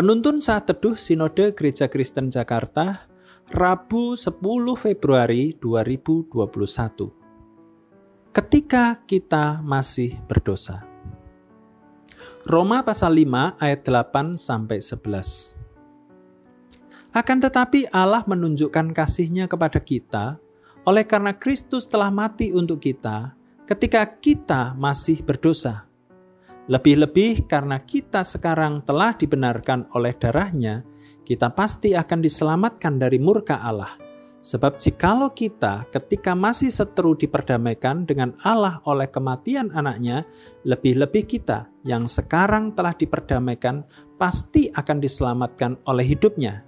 Penuntun saat teduh Sinode Gereja Kristen Jakarta, Rabu 10 Februari 2021. Ketika kita masih berdosa. Roma pasal 5 ayat 8 sampai 11. Akan tetapi Allah menunjukkan kasih-Nya kepada kita oleh karena Kristus telah mati untuk kita ketika kita masih berdosa. Lebih-lebih karena kita sekarang telah dibenarkan oleh darahnya, kita pasti akan diselamatkan dari murka Allah. Sebab jikalau kita ketika masih seteru diperdamaikan dengan Allah oleh kematian anaknya, lebih-lebih kita yang sekarang telah diperdamaikan pasti akan diselamatkan oleh hidupnya.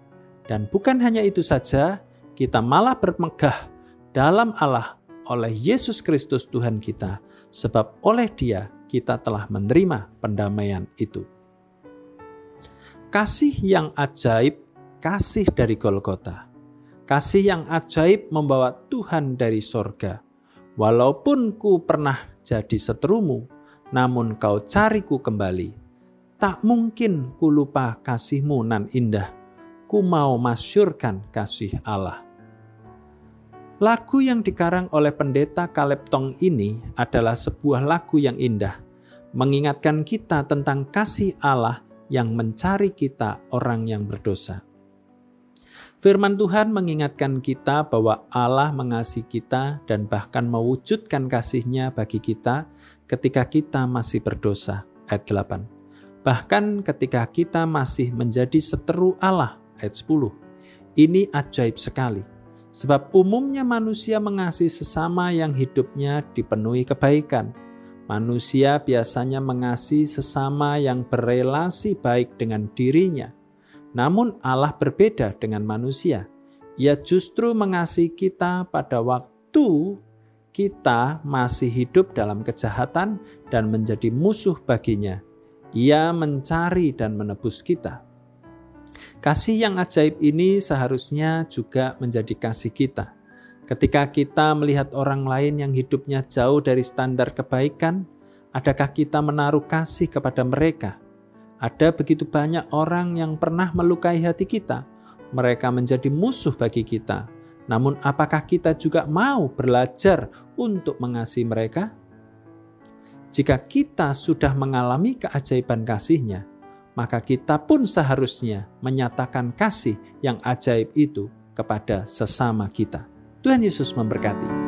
Dan bukan hanya itu saja, kita malah bermegah dalam Allah oleh Yesus Kristus Tuhan kita, sebab oleh Dia kita telah menerima pendamaian itu. Kasih yang ajaib, kasih dari Golgota. Kasih yang ajaib membawa Tuhan dari sorga. Walaupun ku pernah jadi seterumu, namun kau cariku kembali. Tak mungkin ku lupa kasihmu nan indah. Ku mau masyurkan kasih Allah. Lagu yang dikarang oleh pendeta Kaleb Tong ini adalah sebuah lagu yang indah, mengingatkan kita tentang kasih Allah yang mencari kita orang yang berdosa. Firman Tuhan mengingatkan kita bahwa Allah mengasihi kita dan bahkan mewujudkan kasih-Nya bagi kita ketika kita masih berdosa. Ayat 8. Bahkan ketika kita masih menjadi seteru Allah. Ayat 10. Ini ajaib sekali Sebab umumnya manusia mengasihi sesama yang hidupnya dipenuhi kebaikan. Manusia biasanya mengasihi sesama yang berelasi baik dengan dirinya. Namun Allah berbeda dengan manusia. Ia justru mengasihi kita pada waktu kita masih hidup dalam kejahatan dan menjadi musuh baginya. Ia mencari dan menebus kita. Kasih yang ajaib ini seharusnya juga menjadi kasih kita. Ketika kita melihat orang lain yang hidupnya jauh dari standar kebaikan, adakah kita menaruh kasih kepada mereka? Ada begitu banyak orang yang pernah melukai hati kita. Mereka menjadi musuh bagi kita. Namun, apakah kita juga mau belajar untuk mengasihi mereka? Jika kita sudah mengalami keajaiban kasihnya, maka kita pun seharusnya menyatakan kasih yang ajaib itu kepada sesama kita. Tuhan Yesus memberkati.